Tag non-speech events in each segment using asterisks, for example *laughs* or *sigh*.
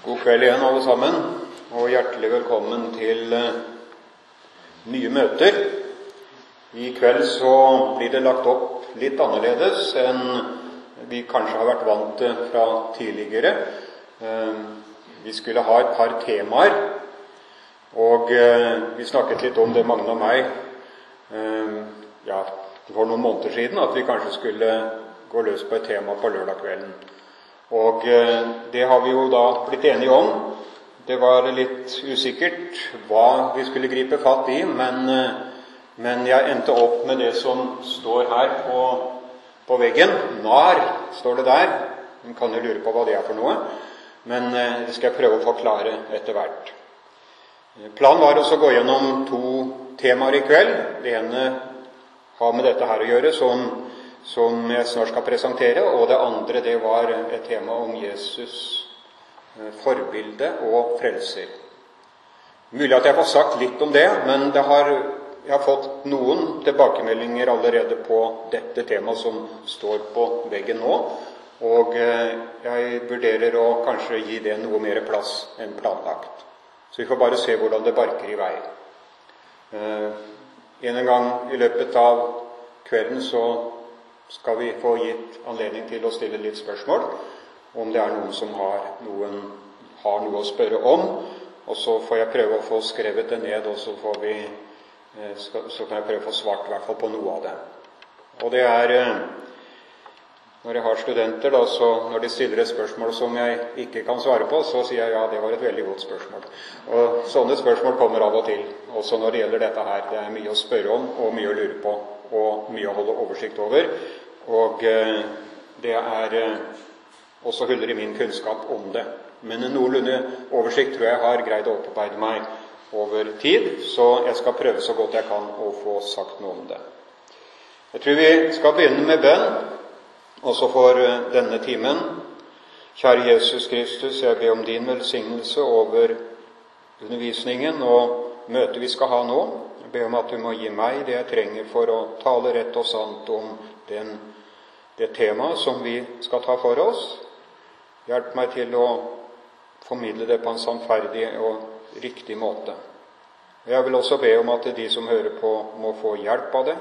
God kveld igjen, alle sammen, og hjertelig velkommen til eh, nye møter. I kveld så blir det lagt opp litt annerledes enn vi kanskje har vært vant til fra tidligere. Eh, vi skulle ha et par temaer, og eh, vi snakket litt om det, Magne og meg, ja, for noen måneder siden, at vi kanskje skulle gå løs på et tema på lørdag kvelden. Og eh, det har vi jo da blitt enige om. Det var litt usikkert hva vi skulle gripe fatt i, men, eh, men jeg endte opp med det som står her på, på veggen. NAR står det der. En kan jo lure på hva det er for noe, men eh, det skal jeg prøve å forklare etter hvert. Planen var også å gå gjennom to temaer i kveld. Det ene har med dette her å gjøre, som som jeg snart skal presentere. Og det andre det var et tema om Jesus eh, forbilde og frelser. Mulig at jeg får sagt litt om det, men det har, jeg har fått noen tilbakemeldinger allerede på dette temaet som står på veggen nå. Og eh, jeg vurderer å kanskje gi det noe mer plass enn planlagt. Så vi får bare se hvordan det barker i vei. Eh, en gang i løpet av kvelden så skal vi få gitt anledning til å stille litt spørsmål, om det er noen som har, noen, har noe å spørre om. Og så får jeg prøve å få skrevet det ned, og så, vi, eh, så kan jeg prøve å få svart i hvert fall på noe av det. Og det er eh, Når jeg har studenter, da, så når de stiller et spørsmål som jeg ikke kan svare på, så sier jeg ja, det var et veldig godt spørsmål. Og sånne spørsmål kommer av og til, også når det gjelder dette her. Det er mye å spørre om og mye å lure på og mye å holde oversikt over. Og eh, det er eh, også huller i min kunnskap om det. Men en noenlunde oversikt tror jeg har greid å opparbeide meg over tid, så jeg skal prøve så godt jeg kan å få sagt noe om det. Jeg tror vi skal begynne med bønn, også for eh, denne timen. Kjære Jesus Kristus, jeg ber om din velsignelse over undervisningen og møtet vi skal ha nå. Ber om at du må gi meg det jeg trenger for å tale rett og sant om den det temaet som vi skal ta for oss. Hjelp meg til å formidle det på en sannferdig og riktig måte. Jeg vil også be om at de som hører på, må få hjelp av det,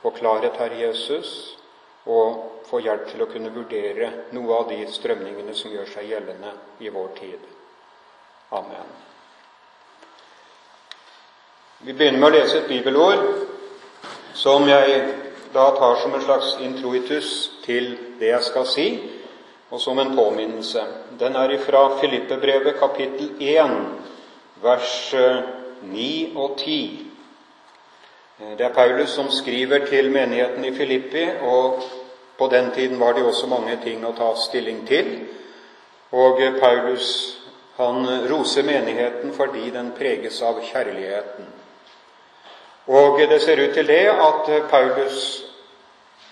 få klarhet, Herre Jesus, og få hjelp til å kunne vurdere noe av de strømningene som gjør seg gjeldende i vår tid. Amen. Vi begynner med å lese et bibelord som jeg da tar som en slags introitus til det jeg skal si, og som en påminnelse. Den er ifra Filippebrevet kapittel 1, vers 9 eh, og 10. Eh, det er Paulus som skriver til menigheten i Filippi, og på den tiden var det også mange ting å ta stilling til. Og Paulus han roser menigheten fordi den preges av kjærligheten. Og det ser ut til det at Paulus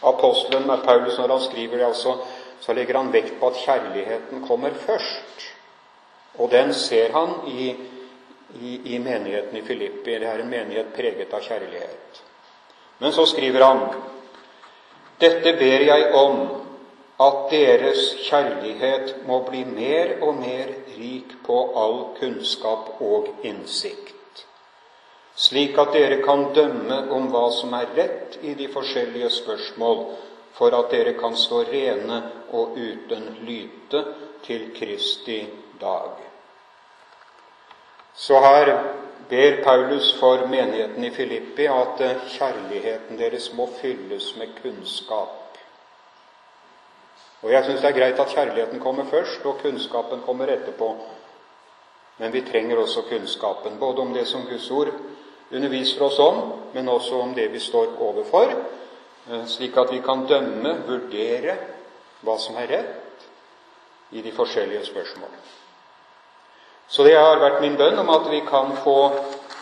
apostelen med Paulus, når han skriver det, altså, så legger han vekt på at kjærligheten kommer først. Og den ser han i, i, i menigheten i Filippi. Det er en menighet preget av kjærlighet. Men så skriver han dette ber jeg om, at deres kjærlighet må bli mer og mer rik på all kunnskap og innsikt slik at dere kan dømme om hva som er rett i de forskjellige spørsmål, for at dere kan stå rene og uten lyte til Kristi dag. Så her ber Paulus for menigheten i Filippi at kjærligheten deres må fylles med kunnskap. Og Jeg syns det er greit at kjærligheten kommer først, og kunnskapen kommer etterpå. Men vi trenger også kunnskapen, både om det som Guds ord underviser oss om, men også om det vi står overfor, eh, slik at vi kan dømme, vurdere hva som er rett i de forskjellige spørsmål. Så det har vært min bønn om at vi kan få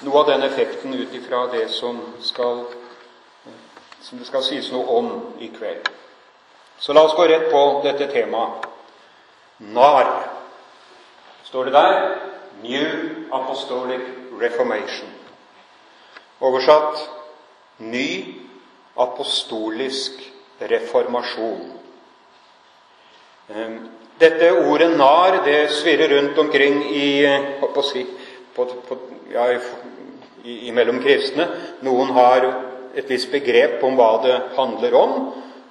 noe av den effekten ut ifra det som, skal, som det skal sies noe om i kveld. Så la oss gå rett på dette temaet. NAR står det der. New Apostolic Reformation. Oversatt ny apostolisk reformasjon. Ehm, Dette ordet 'nar' det svirrer rundt omkring i, på, på, på, ja, i, mellom kristne. Noen har et visst begrep om hva det handler om.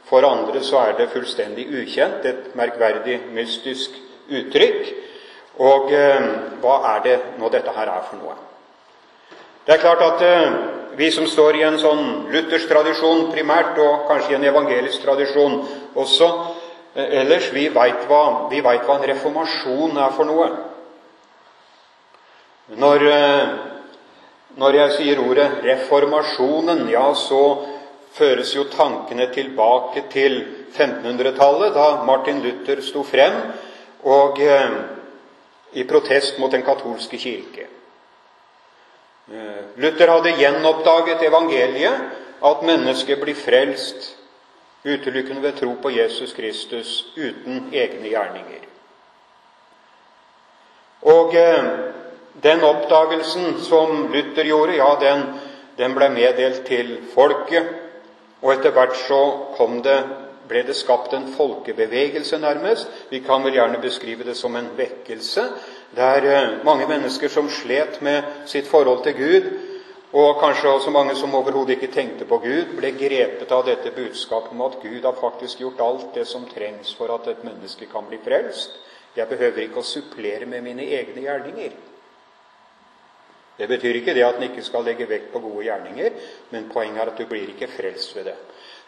For andre så er det fullstendig ukjent, et merkverdig, mystisk uttrykk. Og eh, hva er det nå dette her er for noe? Det er klart at eh, vi som står i en sånn luthersk tradisjon primært, og kanskje i en evangelisk tradisjon også eh, ellers, vi veit hva, hva, en reformasjon er for noe. Når, eh, når jeg sier ordet 'reformasjonen', ja, så føres jo tankene tilbake til 1500-tallet, da Martin Luther sto frem og i protest mot den katolske kirke. Eh, Luther hadde gjenoppdaget evangeliet, at mennesket blir frelst utelukkende ved tro på Jesus Kristus uten egne gjerninger. Og eh, den oppdagelsen som Luther gjorde, ja, den, den ble meddelt til folket. Og etter hvert så kom det, ble det skapt en folkebevegelse, nærmest. Vi kan vel gjerne beskrive det som en vekkelse det er eh, mange mennesker som slet med sitt forhold til Gud, og kanskje også mange som overhodet ikke tenkte på Gud, ble grepet av dette budskapet om at Gud har faktisk gjort alt det som trengs for at et menneske kan bli frelst. Jeg behøver ikke å supplere med mine egne gjerninger. Det betyr ikke det at en ikke skal legge vekt på gode gjerninger, men poenget er at du blir ikke frelst ved det.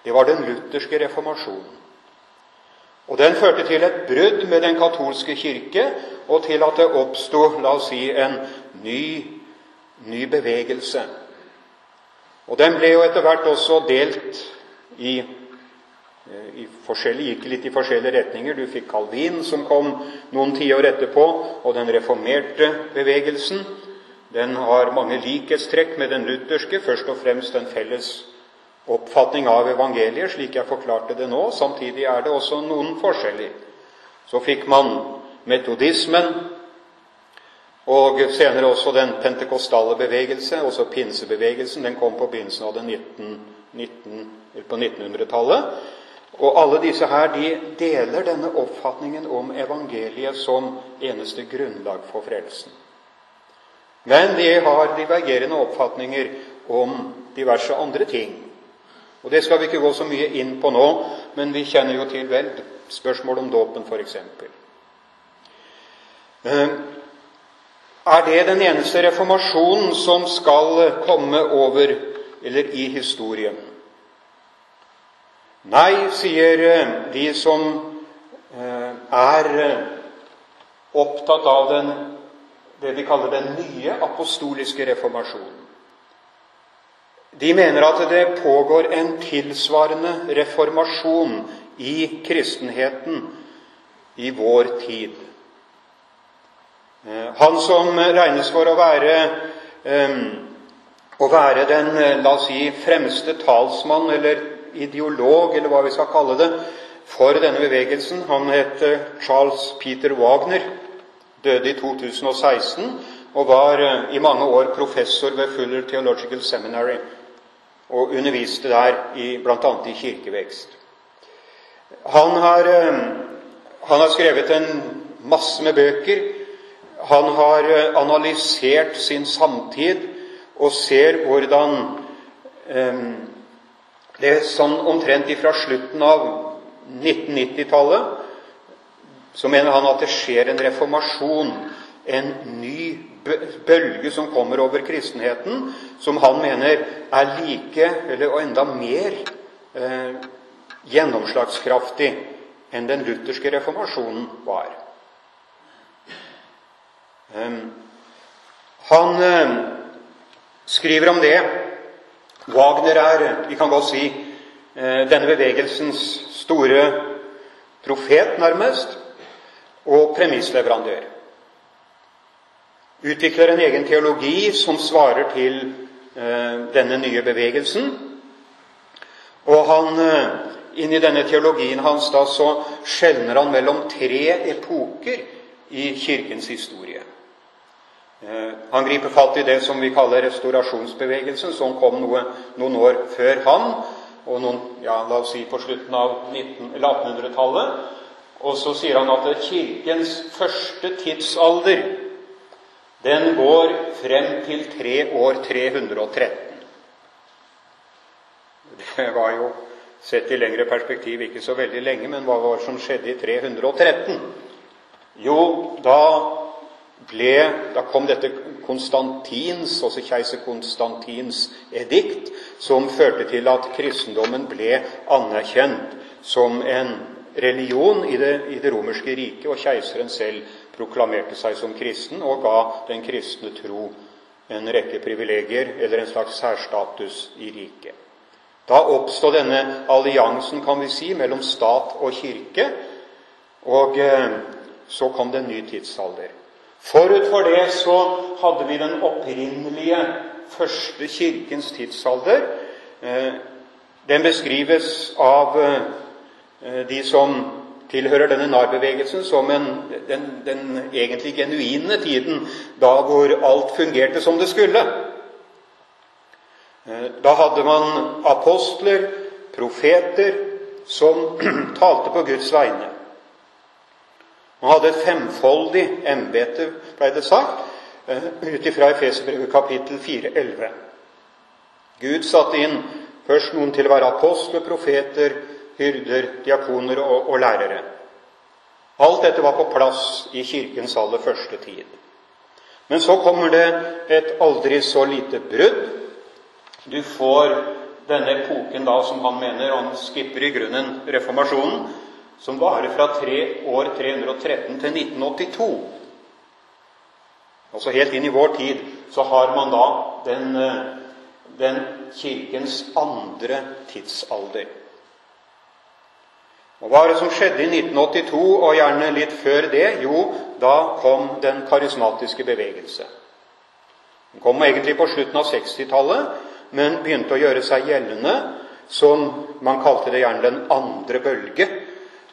Det var den lutherske reformasjonen. Og Den førte til et brudd med den katolske kirke, og til at det oppsto la oss si, en ny, ny bevegelse. Og Den ble jo etter hvert også delt i, i forskjellige, gikk litt i forskjellige retninger. Du fikk Calvin, som kom noen tiår etterpå, og den reformerte bevegelsen. Den har mange likhetstrekk med den lutherske, først og fremst den felles oppfatning av evangeliet, slik jeg forklarte det nå. Samtidig er det også noen forskjeller. Så fikk man metodismen, og senere også den pentekostale bevegelse, også pinsebevegelsen. Den kom på begynnelsen av 19, 19, på 1900-tallet. Og alle disse her de deler denne oppfatningen om evangeliet som eneste grunnlag for frelsen. Men de har divergerende oppfatninger om diverse andre ting. Og Det skal vi ikke gå så mye inn på nå, men vi kjenner jo til vel spørsmål om dåpen, f.eks. Eh, er det den eneste reformasjonen som skal komme over eller i historien? Nei, sier eh, de som eh, er opptatt av den, det vi kaller den nye apostoliske reformasjonen. De mener at det pågår en tilsvarende reformasjon i kristenheten i vår tid. Eh, han som regnes for å være, um, å være den la oss si, fremste talsmann eller ideolog, eller hva vi skal kalle det, for denne bevegelsen, han het Charles Peter Wagner, døde i 2016 og var i mange år professor ved Fuller Theological Seminary og underviste der bl.a. i kirkevekst. Han har, eh, han har skrevet en masse med bøker. Han har eh, analysert sin samtid og ser hvordan eh, Det er sånn omtrent fra slutten av 1990-tallet så mener han at det skjer en reformasjon, en ny bølge som kommer over kristenheten, som han mener er like, eller og enda mer, eh, gjennomslagskraftig enn den lutherske reformasjonen var. Eh, han eh, skriver om det. Wagner er, vi kan godt si, eh, denne bevegelsens store profet, nærmest, og premissleverandør utvikler en egen teologi som svarer til eh, denne nye bevegelsen. Og han, inn i denne teologien hans da, så skjelner han mellom tre epoker i Kirkens historie. Eh, han griper fatt i det som vi kaller restaurasjonsbevegelsen, som kom noe, noen år før han, og noen, ja, la oss si på slutten av 1800-tallet. Og så sier han at kirkens første tidsalder den går frem til tre år 313. Det var jo sett i lengre perspektiv ikke så veldig lenge, men hva var det som skjedde i 313? Jo, da ble Da kom dette Konstantins, altså keiser Konstantins edikt, som førte til at kristendommen ble anerkjent som en religion i det, i det romerske riket, og keiseren selv proklamerte seg som kristen og ga den kristne tro en rekke privilegier, eller en slags særstatus, i riket. Da oppstod denne alliansen kan vi si, mellom stat og kirke, og eh, så kom det en ny tidsalder. Forut for det så hadde vi den opprinnelige første kirkens tidsalder. Eh, den beskrives av eh, de som tilhører denne narbevegelsen, som en, den, den egentlig genuine tiden da hvor alt fungerte som det skulle. Eh, da hadde man apostler, profeter, som *clears throat* talte på Guds vegne. Man hadde et femfoldig embete, ble det sagt, eh, ut ifra Efesbrevet kapittel 4,11. Gud satte inn først noen til å være apostler, profeter, hyrder, diakoner og, og lærere. Alt dette var på plass i Kirkens aller første tid. Men så kommer det et aldri så lite brudd. Du får denne epoken da, som han mener, han skipper i grunnen reformasjonen, som varer fra år 313 til 1982. Altså helt inn i vår tid så har man da den, den kirkens andre tidsalder. Og Hva er det som skjedde i 1982, og gjerne litt før det? Jo, da kom den karismatiske bevegelse. Den kom egentlig på slutten av 60-tallet, men begynte å gjøre seg gjeldende som man kalte det gjerne den andre bølge.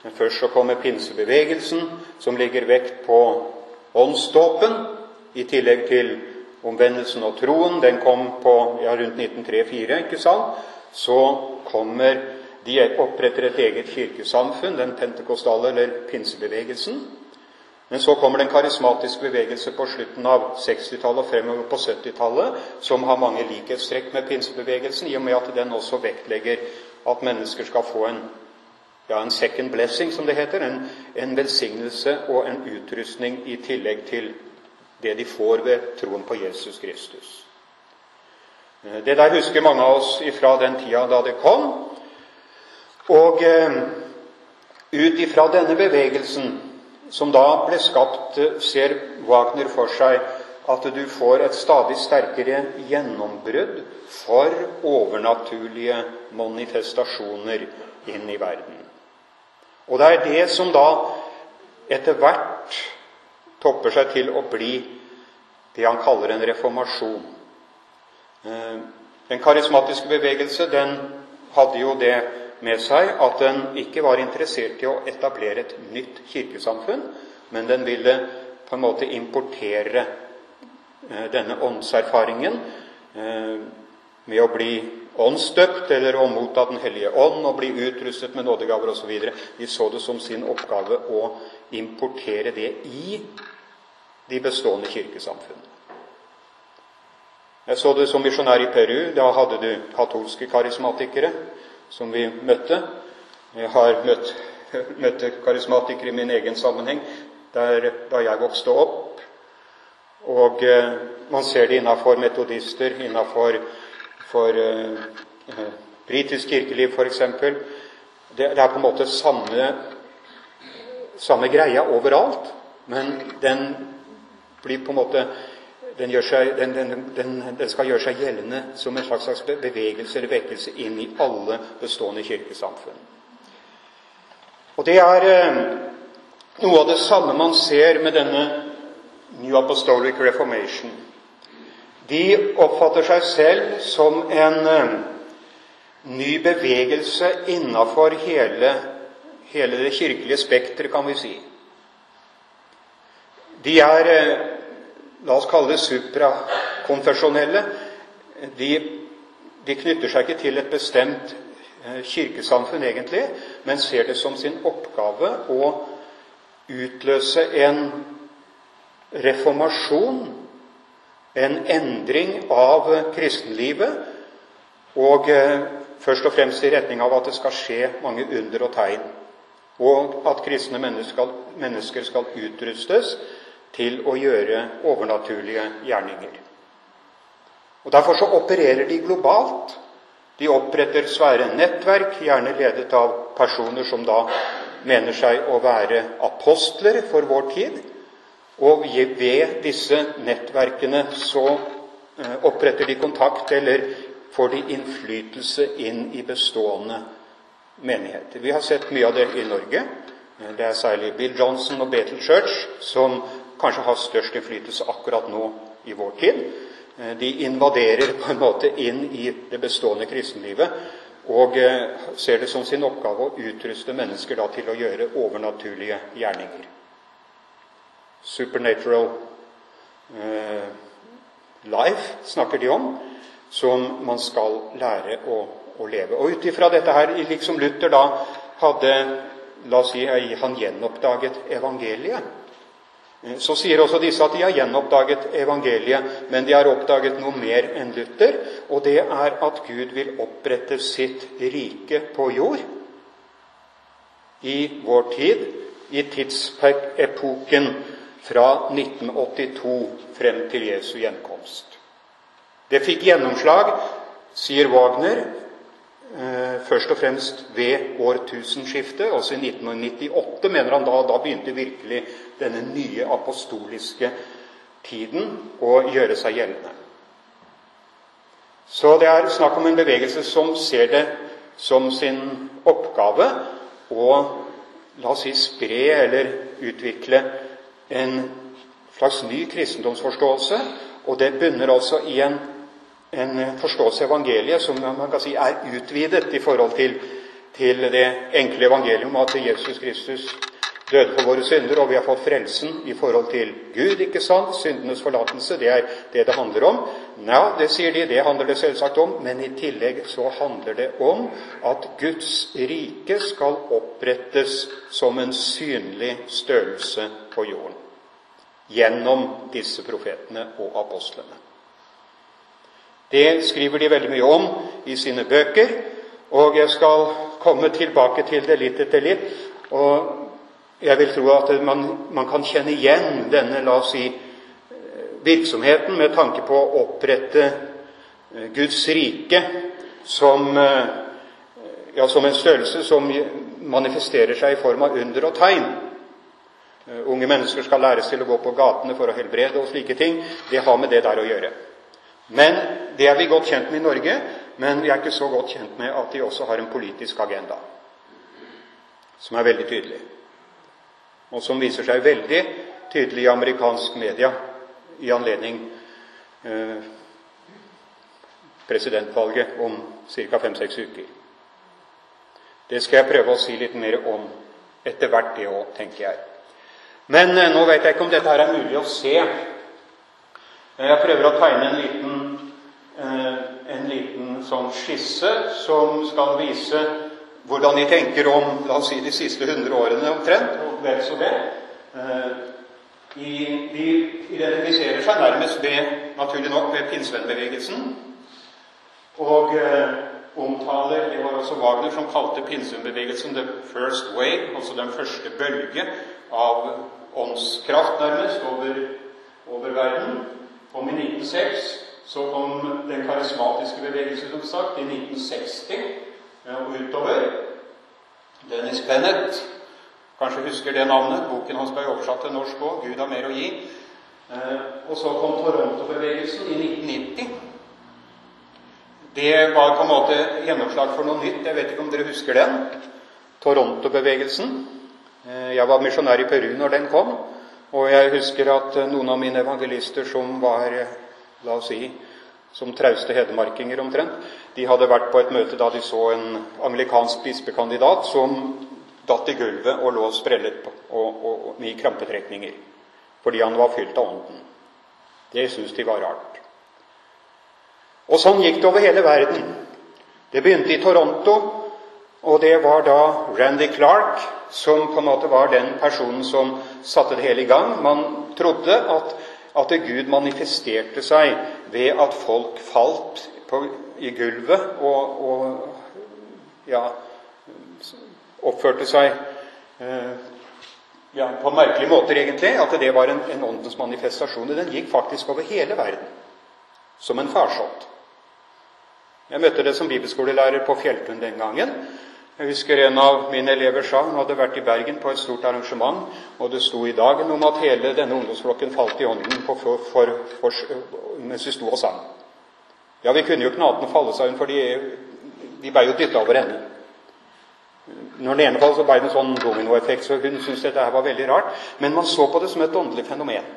Men først så kommer pinsebevegelsen, som ligger vekt på åndsdåpen, i tillegg til omvendelsen og troen. Den kom på ja, rundt 1903-1904, ikke sant? Så kommer de oppretter et eget kirkesamfunn, den pentekostale eller pinsebevegelsen. Men så kommer den karismatiske bevegelse på slutten av 60-tallet og fremover på 70-tallet, som har mange likhetstrekk med pinsebevegelsen, i og med at den også vektlegger at mennesker skal få en, ja, en second blessing, som det heter. En, en velsignelse og en utrustning i tillegg til det de får ved troen på Jesus Kristus. Det der husker mange av oss fra den tida da det kom. Og eh, ut ifra denne bevegelsen, som da ble skapt, eh, ser Wagner for seg at du får et stadig sterkere gjennombrudd for overnaturlige manifestasjoner inn i verden. Og det er det som da etter hvert topper seg til å bli det han kaller en reformasjon. Eh, den karismatiske bevegelse den hadde jo det med seg at den ikke var interessert i å etablere et nytt kirkesamfunn, men den ville på en måte importere eh, denne åndserfaringen eh, med å bli åndsdøpt eller å motta Den hellige ånd og bli utrustet med nådegaver osv. De så det som sin oppgave å importere det i de bestående kirkesamfunnene. Jeg så det som misjonær i Peru. Da hadde du katolske karismatikere som vi møtte. Jeg har møtt, *laughs* møtt karismatikere i min egen sammenheng der, da jeg vokste opp. Og eh, man ser det innafor metodister, innafor for, eh, eh, britisk kirkeliv f.eks. Det, det er på en måte samme, samme greia overalt, men den blir på en måte den, seg, den, den, den, skal gjøre seg gjeldende som en slags, bevegelse eller vekkelse inn i alle bestående kirkesamfunn. Og Det er eh, noe av det samme man ser med denne New Apostolic Reformation. De oppfatter seg selv som en eh, ny bevegelse innafor hele, hele det kirkelige spekteret, kan vi si. De er eh, la oss kalle det suprakonfesjonelle, de, de, knytter seg ikke til et bestemt eh, kirkesamfunn, egentlig, men ser det som sin oppgave å utløse en reformasjon, en endring av kristenlivet, og eh, først og fremst i retning av at det skal skje mange under og tegn, og at kristne mennesker skal utrustes til å gjøre overnaturlige gjerninger. Og Derfor så opererer de globalt. De oppretter svære nettverk, gjerne ledet av personer som da mener seg å være apostler for vår tid. Og ved disse nettverkene så eh, oppretter de kontakt, eller får de innflytelse inn i bestående menigheter. Vi har sett mye av det i Norge. Det er særlig Bill Johnson og Bethel Church som kanskje har størst innflytelse akkurat nå i vår tid. Eh, de invaderer på en måte inn i det bestående kristenlivet og eh, ser det som sin oppgave å utruste mennesker til å gjøre overnaturlige gjerninger. Supernatural eh, life snakker de om, som man skal lære å, å leve. Og ut ifra dette her, liksom Luther da hadde La oss si han gjenoppdaget evangeliet. Eh, så sier også disse at de har gjenoppdaget evangeliet, men de har oppdaget noe mer enn Luther, og det er at Gud vil opprette sitt rike på jord i vår tid, i tidsepoken fra 1982 frem til Jesu gjenkomst. Det fikk gjennomslag, sier Wagner, først og fremst ved årtusenskiftet, altså i 1998, mener han da. Da begynte virkelig denne nye apostoliske tiden å gjøre seg gjeldende. Så det er snakk om en bevegelse som ser det som sin oppgave å la oss si spre eller utvikle en slags ny kristendomsforståelse. Og det bunner altså i en, en forståelse av evangeliet som man kan si er utvidet i forhold til, til det enkle evangeliet om at Jesus Kristus døde for våre synder, og vi har fått frelsen i forhold til Gud, ikke sant? Syndenes forlatelse, det er det det handler om. Ja, det sier de, det handler det selvsagt om, men i tillegg så handler det om at Guds rike skal opprettes som en synlig størrelse på jorden. Gjennom disse profetene og apostlene. Det skriver de veldig mye om i sine bøker, og jeg skal komme tilbake til det litt etter litt. Og jeg vil tro at man, man, kan kjenne igjen denne la oss si, virksomheten med tanke på å opprette eh, Guds rike som, eh, ja, som en størrelse som manifesterer seg i form av under og tegn. Eh, unge mennesker skal læres til å gå på gatene for å helbrede og slike ting. Det har med det der å gjøre. Men Det er vi godt kjent med i Norge, men vi er ikke så godt kjent med at de også har en politisk agenda som er veldig tydelig og som viser seg veldig tydelig i amerikansk media i anledning eh, presidentvalget om ca. fem-seks uker. Det skal jeg prøve å si litt mer om etter hvert, det òg, tenker jeg. Men eh, nå vet jeg ikke om dette her er mulig å se. Jeg prøver å tegne en liten, eh, en liten sånn skisse som skal vise hvordan de tenker om la oss si, de siste 100 årene omtrent, og vel så det. De, de identifiserer seg nærmest ved, naturlig nok ved pinsevennbevegelsen. Og eh, omtaler Det var også Wagner som kalte pinsebevegelsen 'the first wave', altså den første bølge av åndskraft, nærmest, over, over verden. Kom i 1906. Så kom den karismatiske bevegelse, som sagt, i 1960 og utover. Dennis Bennett, kanskje husker det navnet. Boken hans ble oversatt til norsk òg. 'Gud har mer å gi'. Eh, og så kom Toronto-bevegelsen i 1990. Det var på en måte gjennomslag for noe nytt. Jeg vet ikke om dere husker den? Toronto-bevegelsen. Eh, jeg var misjonær i Peru når den kom. Og jeg husker at noen av mine evangelister som var, la oss si, som trauste hedmarkinger omtrent. De hadde vært på et møte da de så en anglikansk bispekandidat som datt i gulvet og lå sprellet og, og, og, i krampetrekninger fordi han var fylt av Ånden. Det syntes de var rart. Og sånn gikk det over hele verden. Det begynte i Toronto, Og det var da Randy Clark som på en måte var den personen som satte det hele i gang. Man trodde at, at Gud manifesterte seg ved at folk falt på, i gulvet og, og ja, oppførte seg eh, ja, på merkelige måter, egentlig. At det var en, en åndens manifestasjon. Den gikk faktisk over hele verden som en farsott. Jeg møtte det som bibelskolelærer på Fjelltun den gangen. Jeg husker en av mine elever sa hun hadde vært i Bergen på et stort arrangement, og det sto i dagen om at hele denne ungdomsflokken falt i ånden for, for, for, mens vi sto og sang. Ja, vi kunne jo knaten falle, sa hun, for de, de ble jo dytta over ende. Når den ene falt, så ble det en sånn dominoeffekt, så hun syntes dette her var veldig rart. Men man så på det som et åndelig fenomen.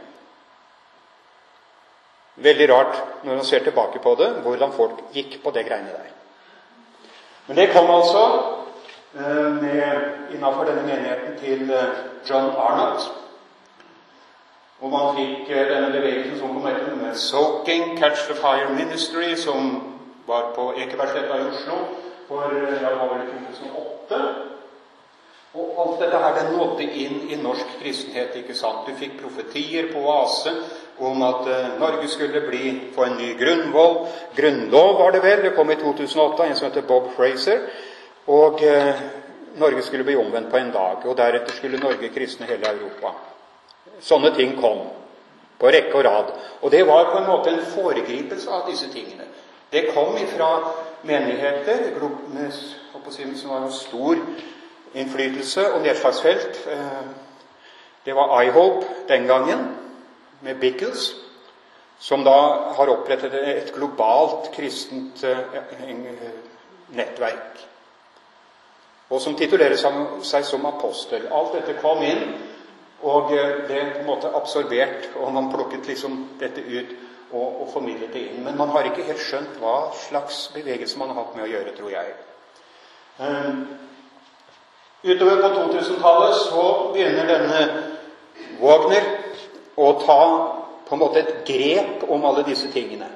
Veldig rart når man ser tilbake på det, hvordan folk gikk på det greiene der. Men det kom altså innafor denne menigheten til eh, John Arnott. Og man fikk eh, denne bevegelsen som kom etter med 'Soaking Catch the Fire Ministry', som var på Ekebergsletta i Oslo for ja, det var vel 2008. Og alt dette her det nådde inn i norsk kristenhet. ikke sant? Du fikk profetier på oase om at uh, Norge skulle bli, få en ny grunnvoll. Grunnlov var det vel. Det kom i 2008, en som heter Bob Fraser. Og eh, Norge skulle bli omvendt på en dag, og deretter skulle Norge kristne hele Europa. Sånne ting kom på rekke og rad. Og det var på en måte en foregripelse av disse tingene. Det kom ifra menigheter som var en stor innflytelse og nedslagsfelt. Eh, det var iHope den gangen, med Bickles, som da har opprettet et globalt kristent eh, nettverk og som titulerer seg som apostel. Alt dette kom inn, og ble på en måte absorbert, og man plukket liksom dette ut og, og formidlet det inn. Men man har ikke helt skjønt hva slags bevegelse man har hatt med å gjøre, tror jeg. Um, utover på 2000-tallet så begynner denne Wagner å ta på en måte et grep om alle disse tingene.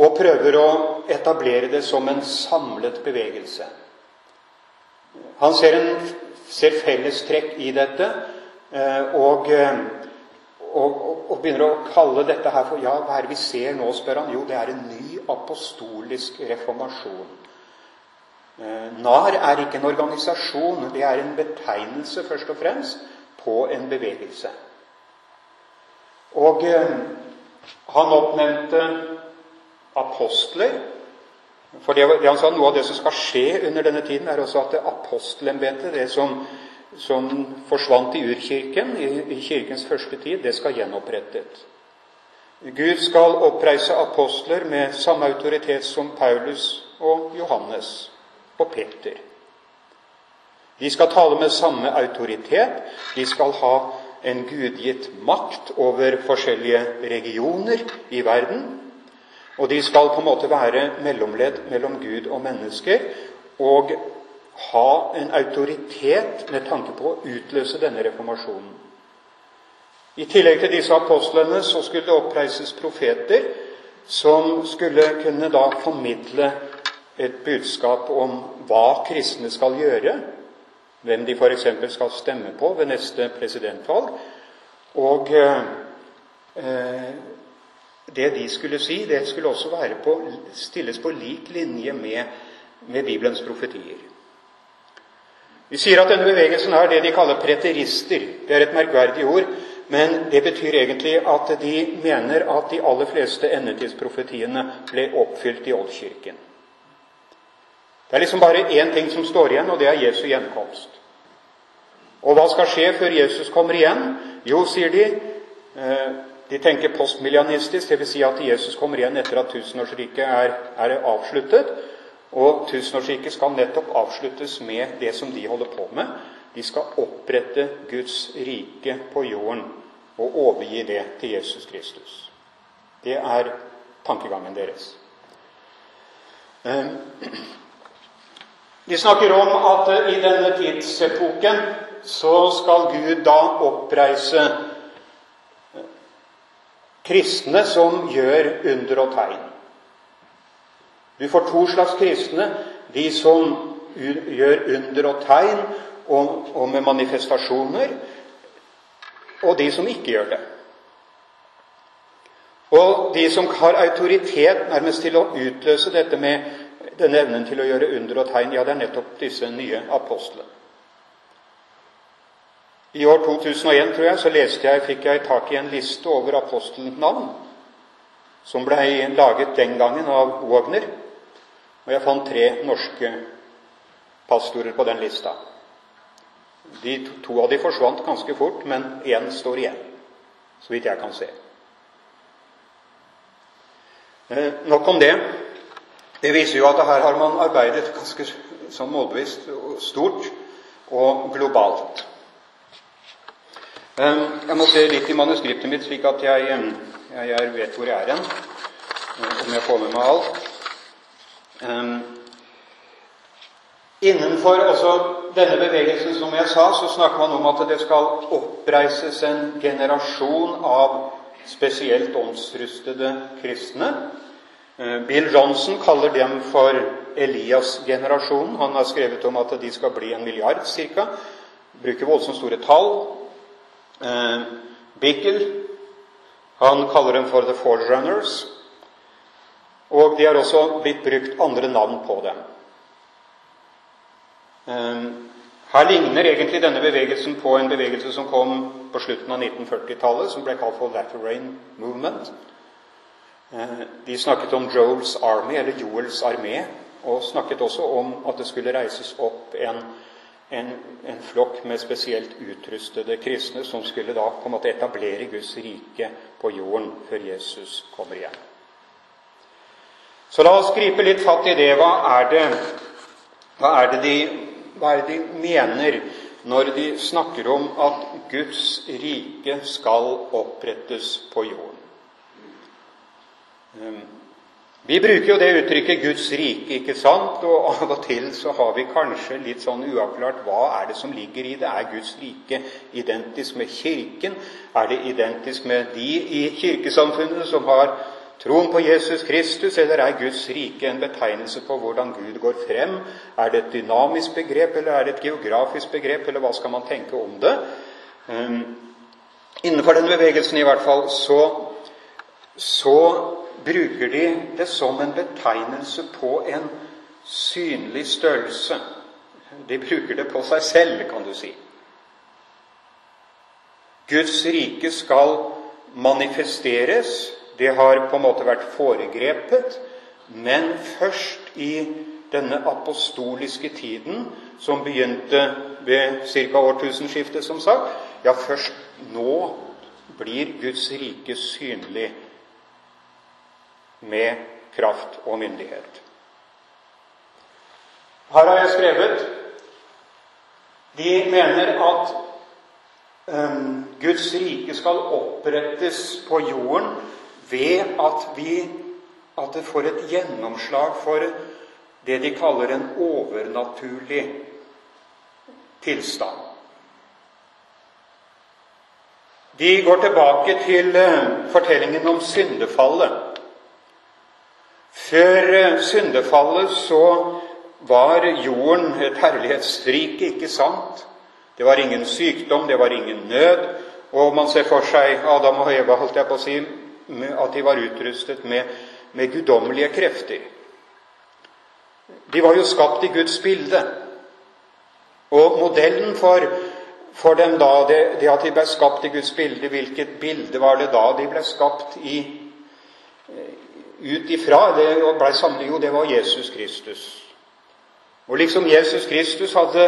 Og prøver å etablere det som en samlet bevegelse. Han ser, en, ser fellestrekk i dette eh, og, eh, og, og, begynner å kalle dette her for Ja, hva er det vi ser nå, spør han. Jo, det er en ny apostolisk reformasjon. Eh, NAR er ikke en organisasjon, det er en betegnelse først og fremst på en bevegelse. Og han oppnevnte apostler for det, det han sa, Noe av det som skal skje under denne tiden, er også at apostelembetet, det som, som forsvant i urkirken i, i kirkens første tid, det skal gjenopprettet. Gud skal oppreise apostler med samme autoritet som Paulus og Johannes og Peter. De skal tale med samme autoritet. De skal ha en gudgitt makt over forskjellige regioner i verden. Og de skal på en måte være mellomledd mellom Gud og mennesker og ha en autoritet med tanke på å utløse denne reformasjonen. I tillegg til disse apostlene så skulle det oppreises profeter som skulle kunne da formidle et budskap om hva kristne skal gjøre, hvem de f.eks. skal stemme på ved neste presidentvalg, og eh, det de skulle si, det skulle også på, stilles på lik linje med, med Bibelens profetier. Vi sier at denne bevegelsen er det de kaller preterister. Det er et merkverdig ord, men det betyr egentlig at de mener at de aller fleste endetidsprofetiene ble oppfylt i Oldkirken. Det er liksom bare én ting som står igjen, og det er Jesu gjenkomst. Og hva skal skje før Jesus kommer igjen? Jo, sier de, eh, de tenker postmillianistisk, dvs. Si at Jesus kommer igjen etter at tusenårsriket er, er avsluttet. Og tusenårsriket skal nettopp avsluttes med det som de holder på med. De skal opprette Guds rike på jorden og overgi det til Jesus Kristus. Det er tankegangen deres. Ehm, de snakker om at i denne tidsepoken så skal Gud da oppreise kristne som gjør under og tegn. Du får to slags kristne. De som gjør under og tegn og, og med manifestasjoner, og de som ikke gjør det. Og de som har autoritet nærmest til å utløse dette med denne evnen til å gjøre under og tegn, ja, det er nettopp disse nye apostlene. I år 2001 tror jeg, så leste jeg, fikk jeg tak i en liste over apostelnavn som ble laget den gangen av Wagner. Og jeg fant tre norske pastorer på den lista. De, to av de forsvant ganske fort, men én står igjen, så vidt jeg kan se. Eh, nok om det. Det viser jo at her har man arbeidet ganske sånn målbevisst stort og globalt. Eh, jeg må se litt i manuskriptet mitt, slik at jeg, jeg, jeg vet hvor jeg er hen. Eh, om jeg får med meg alt. Um, innenfor også denne bevegelsen, som jeg sa, så snakker man om at det skal oppreises en generasjon av spesielt åndsrustede kristne. Eh, Bill Johnson kaller dem for Elias-generasjonen. Han har skrevet om at de skal bli en milliard ca. Bruker voldsomt store tall. Eh, Bickel han kaller dem for The Forerunners. Og de har også blitt brukt andre navn på dem. Eh, her ligner egentlig denne bevegelsen på en bevegelse som kom på slutten av 1940-tallet, som ble kalt for Latterrain Movement. Eh, de snakket om Joels Army, eller Joels armé, og snakket også om at det skulle reises opp en, en, en flokk med spesielt utrustede kristne som skulle da på en måte etablere Guds rike på jorden før Jesus kommer igjen. Så la oss gripe litt fatt i det. Hva er det, hva er det, de, hva er det de mener når de snakker om at Guds rike skal opprettes på jorden? Vi bruker jo det uttrykket 'Guds rike', ikke sant? Og av og til så har vi kanskje litt sånn uavklart hva er det som ligger i det. Er Guds rike identisk med Kirken? Er det identisk med de i kirkesamfunnet som har troen på Jesus Kristus, eller er Guds rike en betegnelse på hvordan Gud går frem? Er det et dynamisk begrep, eller er det et geografisk begrep, eller hva skal man tenke om det? Um, innenfor den bevegelsen i hvert fall så, så bruker de det som en betegnelse på en synlig størrelse. De bruker det på seg selv, kan du si. Guds rike skal manifesteres. Det har på en måte vært foregrepet, men først i denne apostoliske tiden, som begynte ved ca. årtusenskiftet, som sagt, ja, først nå blir Guds rike synlig med kraft og myndighet. Her har jeg skrevet De mener at um, Guds rike skal opprettes på jorden ved at vi at det får et gjennomslag for det de kaller en overnaturlig tilstand. De går tilbake til uh, fortellingen om syndefallet. Før eh, syndefallet så var jorden et herlighetsrike, ikke sant? Det var ingen sykdom, det var ingen nød. Og man ser for seg Adam og Eva holdt jeg på å si, at de var utrustet med, med guddommelige krefter. De var jo skapt i Guds bilde. Og modellen for, for dem da, det, det, at de ble skapt i Guds bilde, hvilket bilde var det da de ble skapt i, ut ifra ble blei samlet Jo, det var Jesus Kristus. Og liksom Jesus Kristus hadde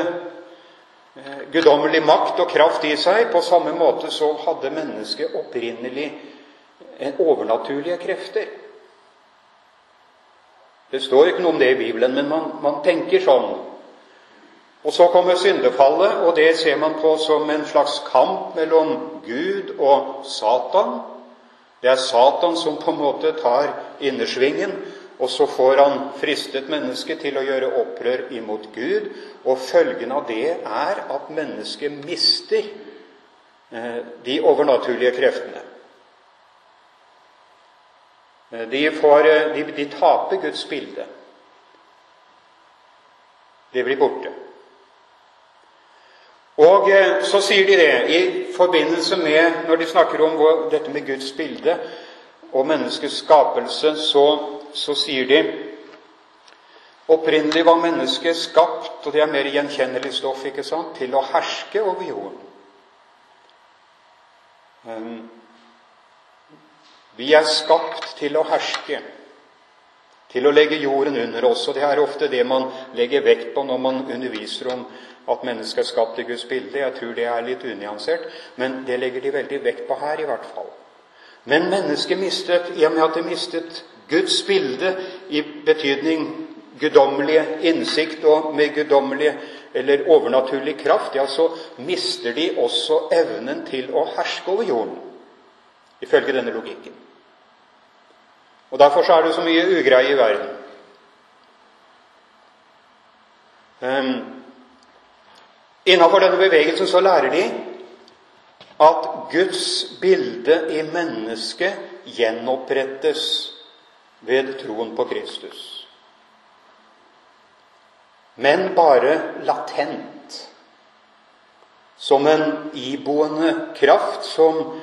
eh, guddommelig makt og kraft i seg, på samme måte så hadde mennesket opprinnelig overnaturlige krefter. Det står ikke noe om det i Bibelen, men man, man tenker sånn. Og så kommer syndefallet, og det ser man på som en slags kamp mellom Gud og Satan. Det er Satan som på en måte tar innersvingen, og så får han fristet mennesket til å gjøre opprør imot Gud. Og følgen av det er at mennesket mister eh, de overnaturlige kreftene. Eh, de, får, eh, de, de taper Guds bilde. Det blir borte. Og eh, så sier de det i forbindelse med Når de snakker om dette med Guds bilde og menneskets skapelse, så, så sier de Opprinnelig var mennesket skapt, og det er mer gjenkjennelig stoff, ikke sant, til å herske over jorden. Um, vi er skapt til å herske, til å legge jorden under oss. Og det er ofte det man legger vekt på når man underviser om at mennesket er skapt i Guds bilde. Jeg tror det er litt unyansert, men det legger de veldig vekt på her, i hvert fall. Men mennesket mistet, i og med at det mistet Guds bilde i betydning guddommelige innsikt og med guddommelige eller overnaturlig kraft, ja, så mister de også evnen til å herske over jorden, ifølge denne logikken. Og Derfor så er det så mye ugreie i verden. Um, innenfor denne bevegelsen så lærer de at Guds bilde i mennesket gjenopprettes ved troen på Kristus men bare latent. Som en iboende kraft som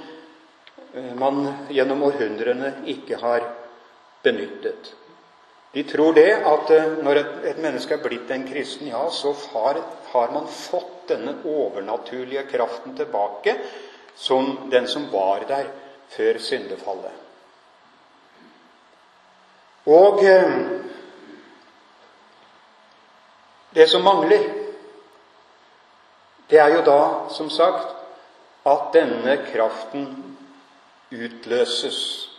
eh, man gjennom århundrene ikke har benyttet. De tror det at eh, når et menneske er blitt en kristen, ja, så har, har, man fått denne overnaturlige kraften tilbake som den som var der før syndefallet. Og eh, det som mangler, det er jo da, som sagt, at denne kraften utløses.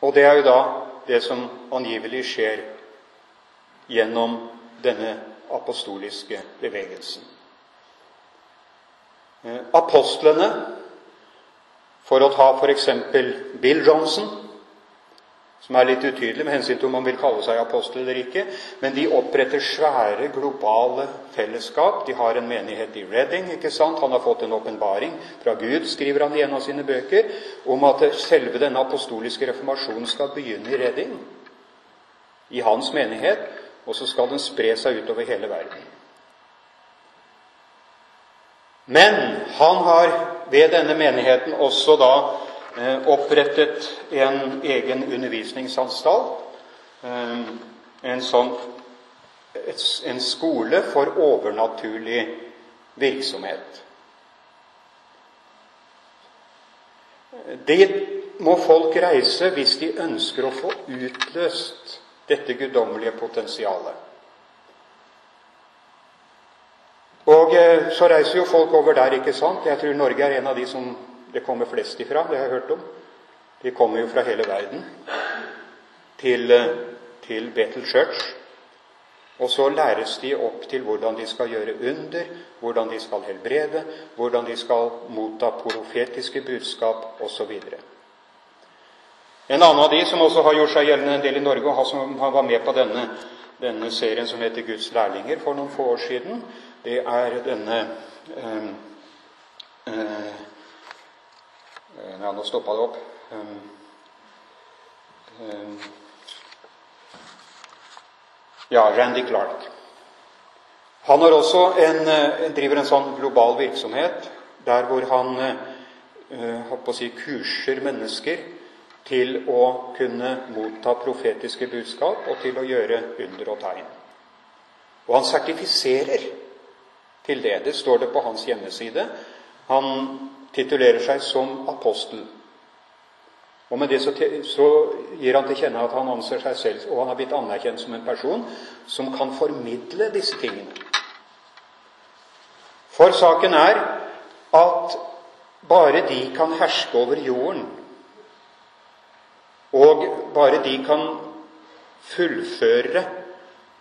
Og det er jo da det som angivelig skjer gjennom denne apostoliske bevegelsen. Eh, apostlene, for å ta f.eks. Bill Johnson som er litt utydelig med hensyn til om man vil kalle seg apostel eller ikke. Men de oppretter svære, globale fellesskap. De har en menighet i Reading. ikke sant? Han har fått en åpenbaring fra Gud, skriver han i en av sine bøker, om at selve denne apostoliske reformasjonen skal begynne i Reading, i hans menighet, og så skal den spre seg utover hele verden. Men han har ved denne menigheten også da Eh, opprettet en egen undervisningsanstalt. Eh, en, sånn, en skole for overnaturlig virksomhet. Det må folk reise hvis de ønsker å få utløst dette guddommelige potensialet. Og eh, så reiser jo folk over der, ikke sant? Jeg tror Norge er en av de som det kommer flest ifra, det har jeg hørt om. De kommer jo fra hele verden til, eh, til Bethel Church. Og så læres de opp til hvordan de skal gjøre under, hvordan de skal helbrede, hvordan de skal motta profetiske budskap osv. En annen av de som også har gjort seg gjeldende en del i Norge, og som var med på denne, denne serien som heter Guds lærlinger for noen få år siden, det er denne øh, øh, ja, nå stoppa det opp. Um, ja, Randy Clark. Han har også en, eh, driver en sånn global virksomhet der hvor han uh, si, kurser mennesker til å kunne motta profetiske budskap og til å gjøre under og tegn. Og han sertifiserer til det. Det står det på hans hjemmeside. Han titulerer seg som apostel. Og med det så, så, gir han til kjenne at han anser seg selv, og han har blitt anerkjent som en person som kan formidle disse tingene. For saken er at bare de kan herske over jorden, og bare de kan fullføre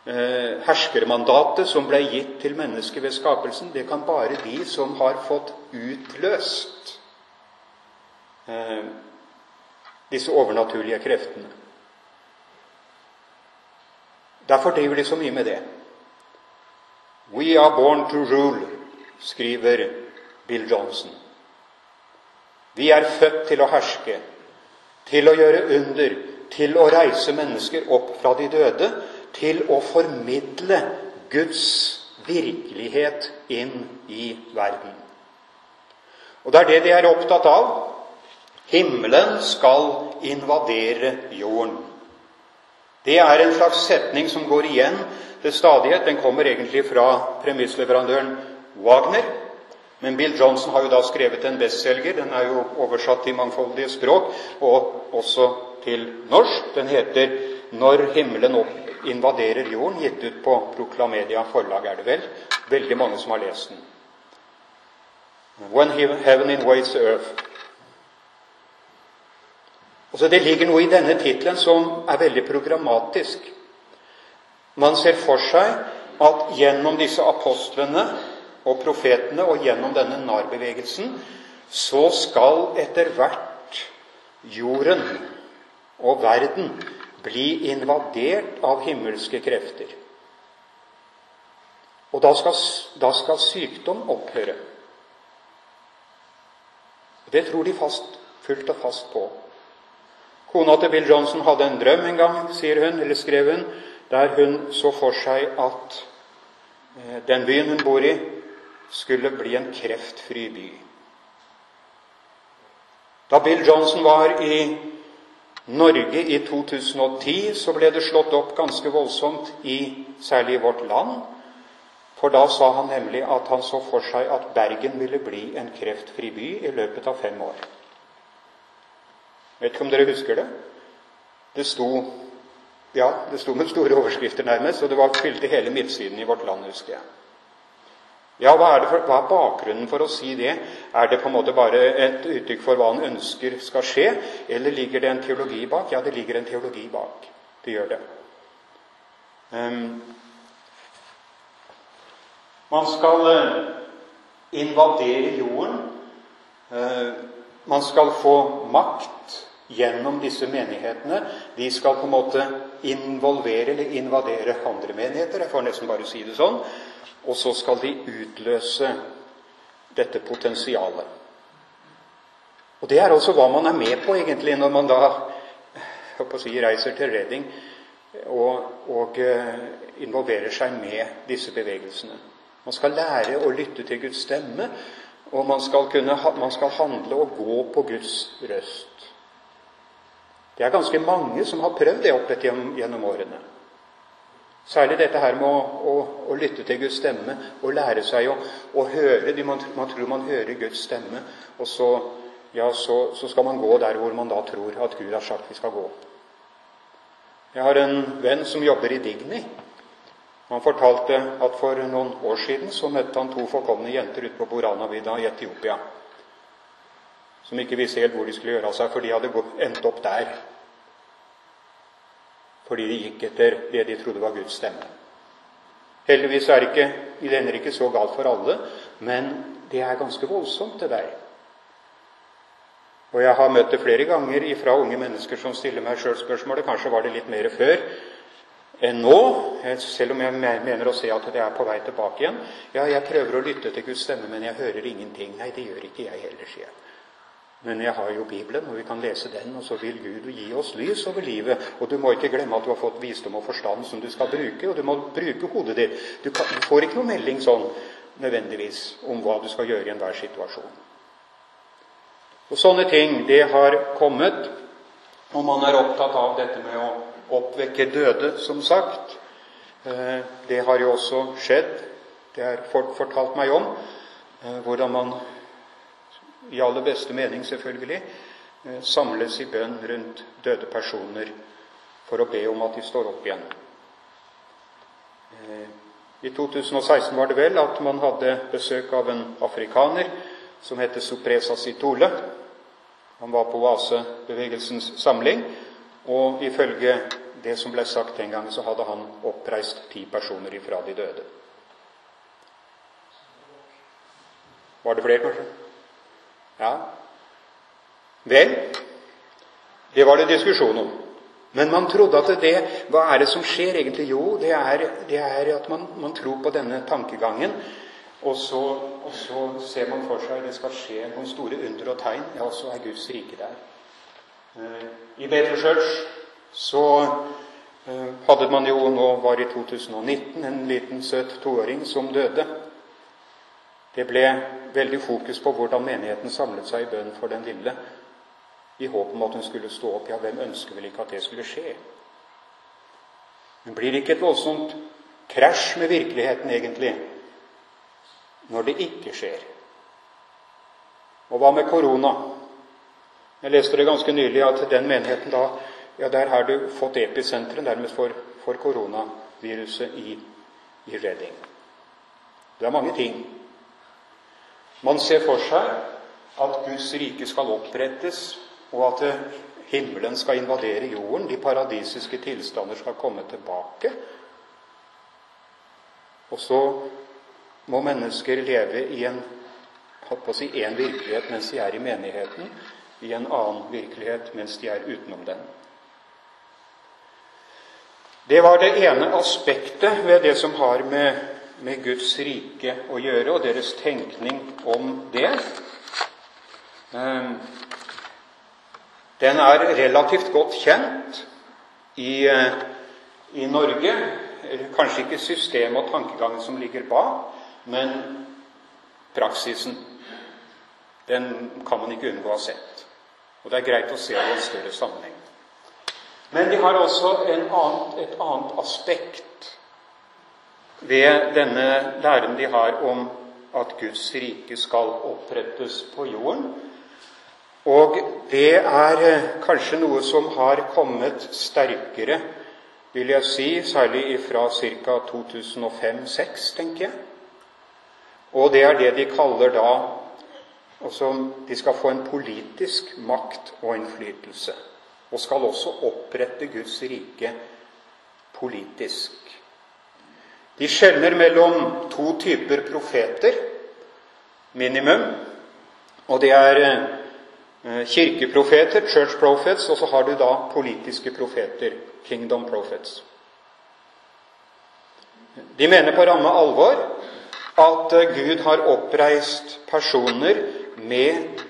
eh, herskermandatet som ble gitt til mennesket ved skapelsen, det kan bare de som har fått utløst eh, disse overnaturlige kreftene. Derfor driver de så mye med det. We are born to rule, skriver Bill Johnson. Vi er født til å herske, til å gjøre under, til å reise mennesker opp fra de døde, til å formidle Guds virkelighet inn i verden. Og det er det de er opptatt av. Himmelen skal invadere jorden. Det er en slags setning som går igjen til stadighet. Den kommer egentlig fra premissleverandøren Wagner. Men Bill Johnson har jo da skrevet en bestselger. Den er jo oversatt til mangfoldige språk, og også til norsk. Den heter 'Når himmelen invaderer jorden', gitt ut på Proklamedia forlag, er det vel. Veldig mange som har lest den. When heaven invades the earth. Altså, det ligger noe i denne tittelen som er veldig programmatisk. Man ser for seg at gjennom disse apostlene og profetene og gjennom denne narbevegelsen så skal etter hvert jorden og verden bli invadert av himmelske krefter. Og da skal, da skal sykdom opphøre. Det tror de fast, fullt og fast på. Kona til Bill Johnson hadde en drøm en gang, sier hun, eller skrev hun, der hun så for seg at eh, den byen hun bor i, skulle bli en kreftfri by. Da Bill Johnson var i Norge i 2010, så ble det slått opp ganske voldsomt, i, særlig i vårt land. For da sa han nemlig at han så for seg at Bergen ville bli en kreftfri by i løpet av fem år. Vet ikke om dere husker det? Det sto ja, det sto med store overskrifter nærmest, og det var fylte hele midtsiden i Vårt Land, husker jeg. Ja, hva er, for, hva er, bakgrunnen for å si det? Er det på en måte bare et uttrykk for hva han ønsker skal skje, eller ligger det en teologi bak? Ja, det ligger en teologi bak. Det gjør det. Um, man skal eh, invadere jorden. Uh, man skal få makt gjennom disse menighetene. De skal på en måte involvere eller invadere andre menigheter. Jeg får nesten bare si det sånn. Og så skal de utløse dette potensialet. Og Det er også hva man er med på egentlig når man da si, reiser til Redding og, og eh, involverer seg med disse bevegelsene. Man skal lære å lytte til Guds stemme, og man skal, kunne, man skal handle og gå på Guds røst. Det er ganske mange som har prøvd det opp gjennom årene. Særlig dette her med å, å, å, lytte til Guds stemme og lære seg å, å høre. Man, man, tror man hører Guds stemme, og så, ja, så, så, skal man gå der hvor man da tror at Gud har sagt vi skal gå. Jeg har en venn som jobber i Digni. Han fortalte at for noen år siden så møtte han to forkomne jenter ute på Boranavidda i Etiopia, som ikke visste helt hvor de skulle gjøre av seg, for de hadde endt opp der. Fordi de gikk etter det de trodde var Guds stemme. Heldigvis er det ikke, det ender ikke så galt for alle, men det er ganske voldsomt, det der. Og jeg har møtt det flere ganger fra unge mennesker som stiller meg sjøl spørsmålet. Kanskje var det litt mer før enn nå, selv om jeg mener å se at det er på vei tilbake igjen. Ja, jeg prøver å lytte til Guds stemme, men jeg hører ingenting. Nei, det gjør ikke jeg heller, sier jeg. Men jeg har jo Bibelen, og vi kan lese den, og så vil Gud gi oss lys over livet. Og du må ikke glemme at du har fått visdom og forstand som du skal bruke, og du må bruke hodet ditt. Du, kan, du får ikke noe melding sånn nødvendigvis om hva du skal gjøre i enhver situasjon. Og Sånne ting, det har kommet, og man er opptatt av dette med å oppvekke døde, som sagt. Eh, det har jo også skjedd. Det har folk fortalt meg om. Eh, hvordan man, i aller beste mening selvfølgelig, eh, samles i bønn rundt døde personer for å be om at de står opp igjen. I 2016 var det vel at man hadde besøk av en afrikaner som het Supresa Sitole. Han var på oasebevegelsens samling, og ifølge det som ble sagt den gangen, så hadde han oppreist ti personer ifra de døde. Var det flere, kanskje? Ja. Vel, det var det diskusjon om. Men man trodde at det Hva er det som skjer egentlig? Jo, det er, det er at man, man, tror på denne tankegangen. Og så, og så, ser man for seg at det skal skje noen store under og tegn. Ja, så er Guds rike der. Eh, I Betel Church så eh, hadde man jo nå var i 2019 en liten søt toåring som døde. Det ble veldig fokus på hvordan menigheten samlet seg i bønn for den lille, i håp om at hun skulle stå opp. Ja, hvem ønsker vel ikke at det skulle skje? Men blir det ikke et voldsomt krasj med virkeligheten, egentlig, når det ikke skjer? Og hva med korona? Jeg leste det ganske nylig at den menigheten da ja, Der har du fått episenteret nærmest for, for koronaviruset i, i Redding. Det er mange ting. Man ser for seg at Guds rike skal opprettes, og at himmelen skal invadere jorden. De paradisiske tilstander skal komme tilbake. Og så må mennesker leve i en, si, en virkelighet mens de er i menigheten, i en annen virkelighet mens de er utenom den. Det var det ene aspektet ved det som har med, med Guds rike å gjøre, og deres tenkning om det. Ehm, den er relativt godt kjent i, eh, i Norge. Kanskje ikke systemet og tankegangen som ligger bak, men praksisen. Den kan man ikke unngå å ha sett. Og det er greit å se det i en større sammenheng. Men de har også annen, et annet aspekt ved denne læren de har om at Guds rike skal opprettes på jorden. Og det er eh, kanskje noe som har kommet sterkere, vil jeg si, særlig fra ca. 2005-2006, tenker jeg. Og det er det de kaller da altså, De skal få en politisk makt og innflytelse og skal også opprette Guds rike politisk. De skjelner mellom to typer profeter, minimum. Og det er eh, kirkeprofeter, church prophets, og så har du da politiske profeter, kingdom prophets. De mener på ramme alvor at eh, Gud har oppreist personer med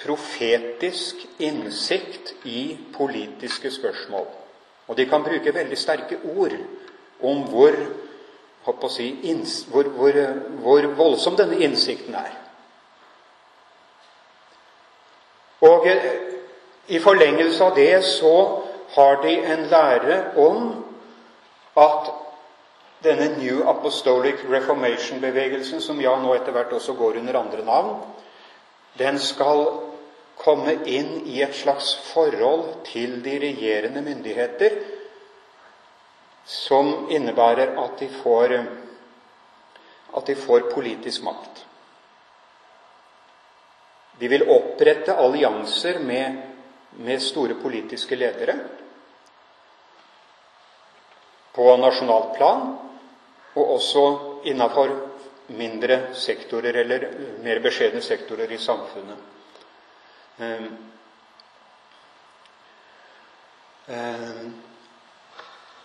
profetisk innsikt i politiske spørsmål. Og de kan bruke veldig sterke ord om hvor, si, hvor, hvor, hvor voldsom denne innsikten er. Og eh, i forlengelse av det så har de en lære om at denne New Apostolic Reformation-bevegelsen, som ja nå etter hvert også går under andre navn, den skal komme inn i et slags forhold til de regjerende myndigheter som innebærer at de får, at de får politisk makt. De vil opprette allianser med, med store politiske ledere på nasjonalt plan, og også innafor mindre sektorer eller mer beskjedne sektorer i samfunnet. Ehm, ehm,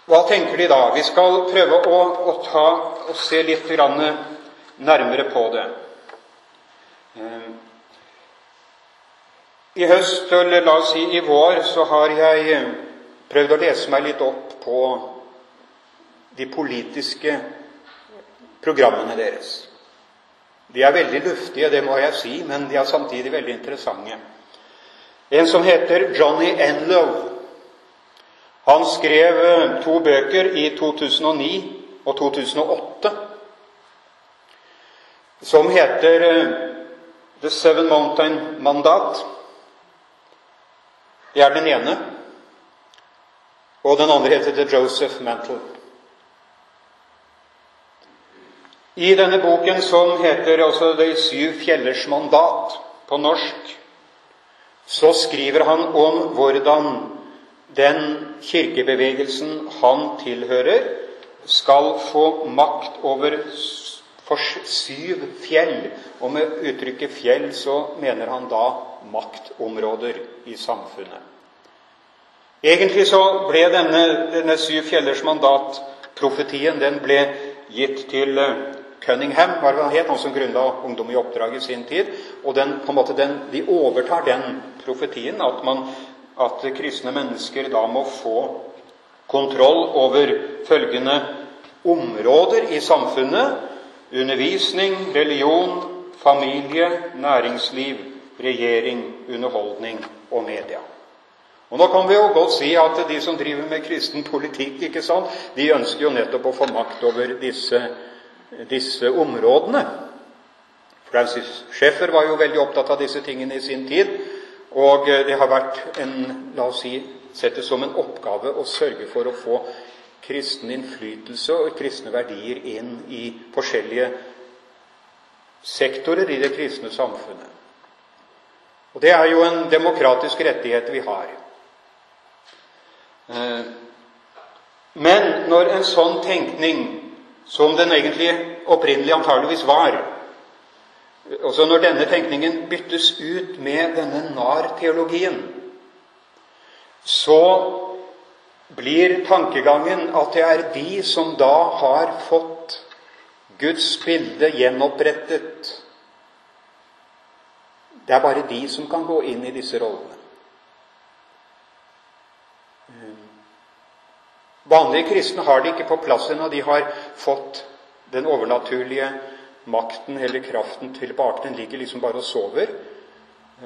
hva tenker de da? Vi skal prøve å, å, ta, og se litt nærmere på det. Ehm, I høst, eller la oss si i vår, så har jeg prøvd å lese meg litt opp på de politiske programmene deres. De er veldig luftige, det må jeg si, men de er samtidig veldig interessante. En som heter Johnny Enlow. Han skrev eh, to bøker i 2009 og 2008 som heter eh, The Seven Mountain Mandat. Det er den ene. Og den andre heter The Joseph Mantle. I denne boken, som heter også De syv fjellers mandat på norsk, så skriver han om hvordan den kirkebevegelsen han tilhører, skal få makt over syv fjell. Og med uttrykket 'fjell' så mener han da maktområder i samfunnet. Egentlig så ble denne, denne syv fjellers mandat-profetien den ble gitt til Cunningham, var det han het, han som grunnla Ungdom i oppdrag i sin tid. og den, måte den, De overtar den profetien at, man, at kristne mennesker da må få kontroll over følgende områder i samfunnet undervisning, religion, familie, næringsliv, regjering, underholdning og media. Og Nå kan vi jo godt si at de som driver med kristen politikk, ikke sant, de ønsker jo nettopp å få makt over disse, disse områdene. Francis Schäffer var jo veldig opptatt av disse tingene i sin tid. Og det har vært en, la oss si, sett det som en oppgave å sørge for å få kristen innflytelse og kristne verdier inn i forskjellige sektorer i det kristne samfunnet. Og Det er jo en demokratisk rettighet vi har. Eh, men når en sånn tenkning, som den egentlig opprinnelig antageligvis var også Når denne tenkningen byttes ut med denne nar-teologien, så blir tankegangen at det er de som da har fått Guds bilde gjenopprettet Det er bare de som kan gå inn i disse rollene. Vanlige kristne har det ikke på plass ennå. De har fått den overnaturlige makten eller kraften tilbake. Den ligger liksom bare og sover.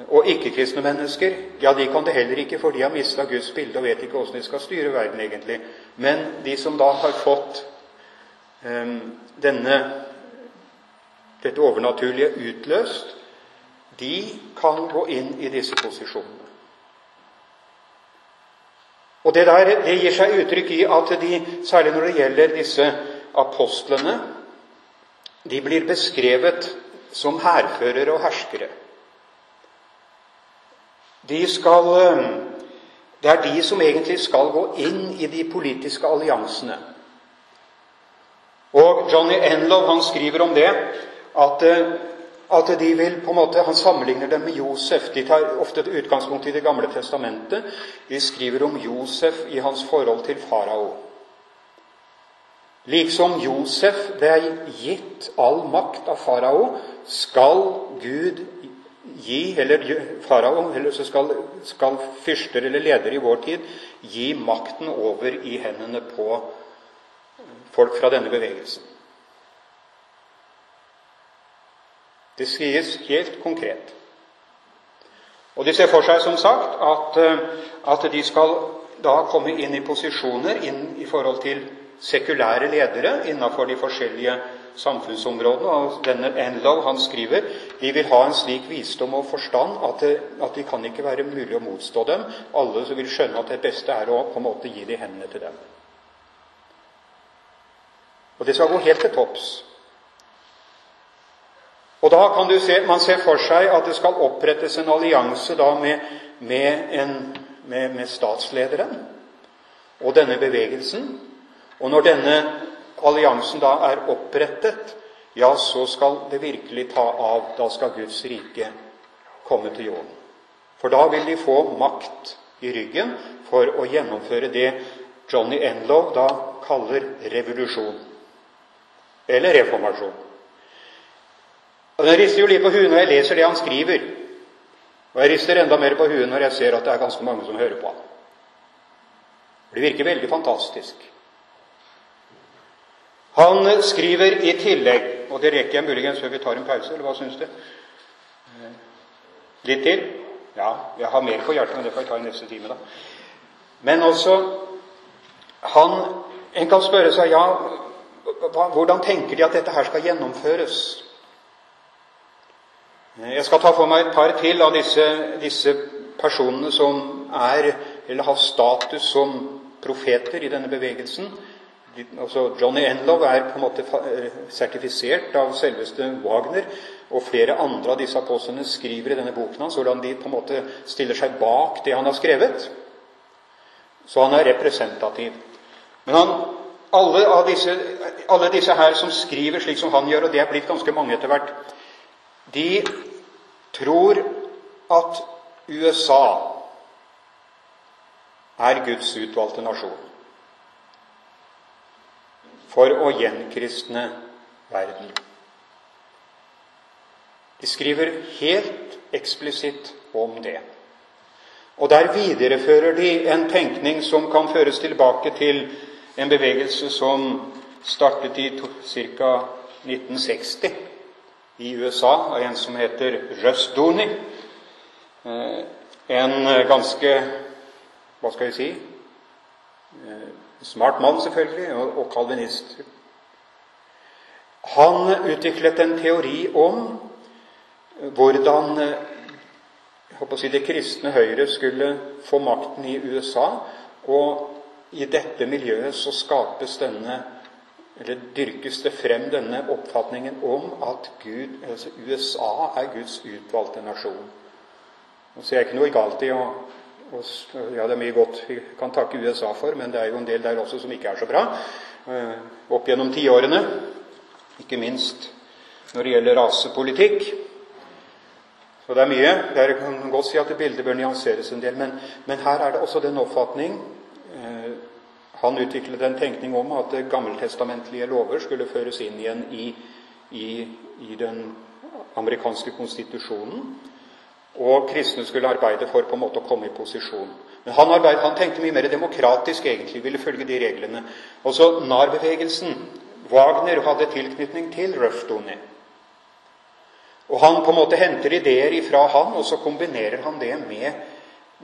Og ikke-kristne mennesker ja, de kan det heller ikke, for de har mista Guds bilde og vet ikke åssen de skal styre verden, egentlig. Men de som da har fått um, denne, dette overnaturlige utløst, de kan gå inn i disse posisjonene. Og Det der, det gir seg uttrykk i at de, særlig når det gjelder disse apostlene, de blir beskrevet som hærførere og herskere. De skal, det er de som egentlig skal gå inn i de politiske alliansene. Og Johnny Enlov han skriver om det at at de vil på en måte, Han sammenligner dem med Josef. De tar ofte et utgangspunkt i Det gamle testamentet. De skriver om Josef i hans forhold til farao. Liksom Josef ble gitt all makt av farao, skal Gud gi Eller farao, eller så skal, skal fyrster eller ledere i vår tid gi makten over i hendene på folk fra denne bevegelsen. Det sies helt konkret. Og de ser for seg, som sagt, at, eh, at de skal da komme inn i posisjoner inn i forhold til sekulære ledere innenfor de forskjellige samfunnsområdene. Og denne Enlow han skriver de vil ha en slik visdom og forstand at det, at det kan ikke være mulig å motstå dem. Alle som vil skjønne at det beste er å på en måte gi det i hendene til dem. Og det skal gå helt til topps. Og da kan du se, man se for seg at det skal opprettes en allianse da med, med, en, med, med statslederen og denne bevegelsen. Og når denne alliansen da er opprettet, ja, så skal det virkelig ta av. Da skal Guds rike komme til jorden. For da vil de få makt i ryggen for å gjennomføre det Johnny Enlow da kaller revolusjon. Eller reformasjon. Og Jeg rister jo litt på huet når jeg leser det han skriver. Og jeg rister enda mer på huet når jeg ser at det er ganske mange som hører på ham. Det virker veldig fantastisk. Han skriver i tillegg, og det rekker jeg muligens før vi tar en pause, eller hva syns du? Litt til? Ja, jeg har mer på hjertet, men det får jeg ta i neste time, da. Men altså han, En kan spørre seg ja, hvordan tenker de at dette her skal gjennomføres? Jeg skal ta for meg et par til av disse, disse personene som er, eller har status som profeter i denne bevegelsen. Altså Johnny Enlow er på en måte sertifisert av selveste Wagner. Og flere andre av disse apostlene skriver i denne boken hans hvordan de på en måte stiller seg bak det han har skrevet. Så han er representativ. Men han, alle, disse, alle disse her som skriver slik som han gjør, og det er blitt ganske mange etter hvert, de tror at USA er Guds utvalgte nasjon for å gjenkristne verden. De skriver helt eksplisitt om det. Og der viderefører de en tenkning som kan føres tilbake til en bevegelse som startet i ca. 1960 i USA av en som heter Russ Dooney. Eh, en ganske hva skal jeg si eh, smart mann, selvfølgelig, og kalvinist. Han utviklet en teori om hvordan eh, jeg å si, det kristne Høyre skulle få makten i USA. Og i dette miljøet så skapes denne eller dyrkes det frem denne oppfatningen om at Gud, altså USA er Guds utvalgte nasjon. Nå ser jeg ikke noe galt i å ja, det er mye godt vi kan takke USA for, men det er jo en del der også som ikke er så bra. Eh, opp gjennom tiårene, ikke minst når det gjelder rasepolitikk. Så det er mye. Der kan man godt si at bildet bør nyanseres en del. Men, men her er det også den oppfatning eh, Han utviklet en tenkning om at gammeltestamentlige lover skulle føres inn igjen i, i, i den amerikanske konstitusjonen. Og kristne skulle arbeide for på en måte å komme i posisjon. Men han, arbeid, han tenkte mye mer demokratisk, egentlig, ville følge de reglene. Også NAR-bevegelsen. Wagner hadde tilknytning til Røftoni. Og han på en måte henter ideer ifra han, og så kombinerer han det med,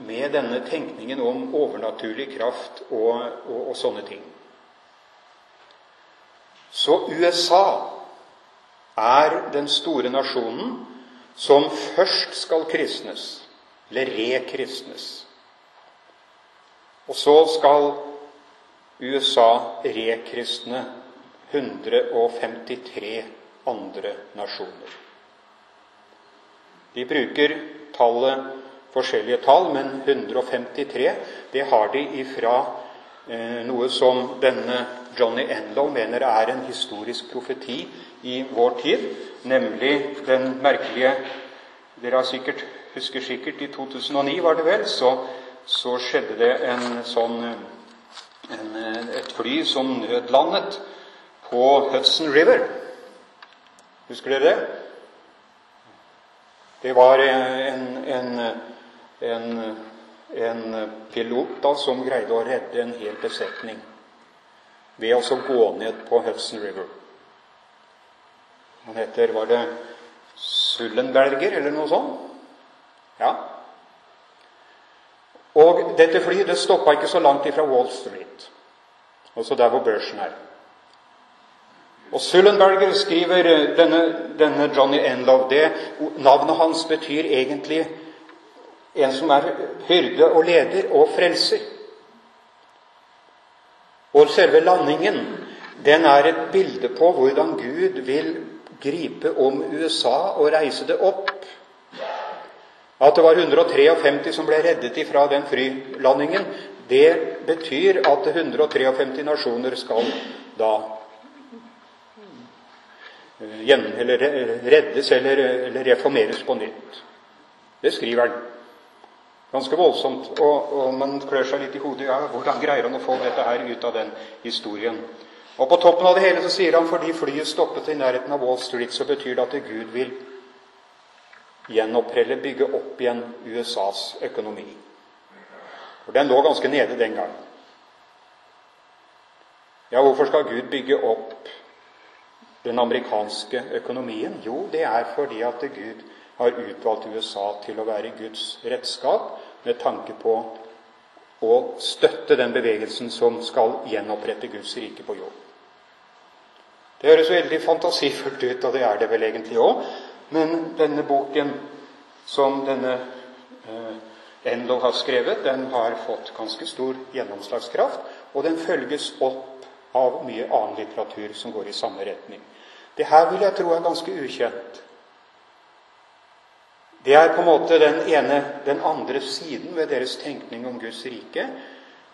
med denne tenkningen om overnaturlig kraft og, og, og sånne ting. Så USA er den store nasjonen som først skal kristnes, eller rekristnes. Og så skal USA rekristne 153 andre nasjoner. De bruker tallet forskjellige tall, men 153 det har de ifra eh, noe som denne Johnny Enlow mener er en historisk profeti i vår tid, nemlig den merkelige Dere sikkert, husker sikkert i 2009, var det vel, så, så skjedde det en sånn en, et fly som nødlandet på Hudson River. Husker dere det? Det var en, en, en, en pilot da, som greide å redde en hel besetning ved å gå ned på Hudson River. Han heter Var det Sullenberger, eller noe sånt? Ja. Og dette flyet det stoppa ikke så langt ifra Wall Street, altså der hvor børsen er. Og Sullenberger skriver denne, denne Johnny Enlow det, Navnet hans betyr egentlig en som er hyrde og leder og frelser. Og selve landingen den er et bilde på hvordan Gud vil gripe om USA og reise det opp. At det var 153 som ble reddet ifra den flylandingen, det betyr at 153 nasjoner skal da eh, eller reddes eller, eller reformeres på nytt. Det skriver han. Ganske voldsomt. Og, og man klør seg litt i hodet. Ja, hvordan greier han å få dette her ut av den historien? Og på toppen av det hele så sier han fordi flyet stoppet i nærheten av Wall Street, så betyr det at Gud vil gjenopprelle, bygge opp igjen USAs økonomi. For den lå ganske nede den gangen. Ja, hvorfor skal Gud bygge opp den amerikanske økonomien? Jo, det er fordi at Gud har utvalgt USA til å være Guds redskap med tanke på å støtte den bevegelsen som skal gjenopprette Guds rike på jord. Det høres veldig fantasifullt ut, og det er det vel egentlig òg. Men denne boken som denne eh, Endel har skrevet, den har fått ganske stor gjennomslagskraft, og den følges opp av mye annen litteratur som går i samme retning. Det her vil jeg tro er ganske ukjent. Det er på en måte den ene, den andre siden ved deres tenkning om Guds rike.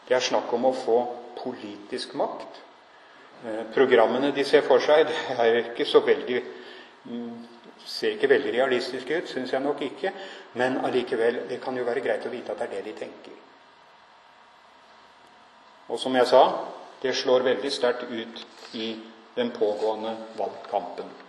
Det er snakk om å få politisk makt. Eh, programmene de ser for seg, *laughs* det ikke veldig mm, ser ikke veldig realistiske ut, syns jeg nok ikke. Men allikevel, det kan jo være greit å vite at det er det de tenker. Og som jeg sa, det slår veldig sterkt ut i den pågående valgkampen.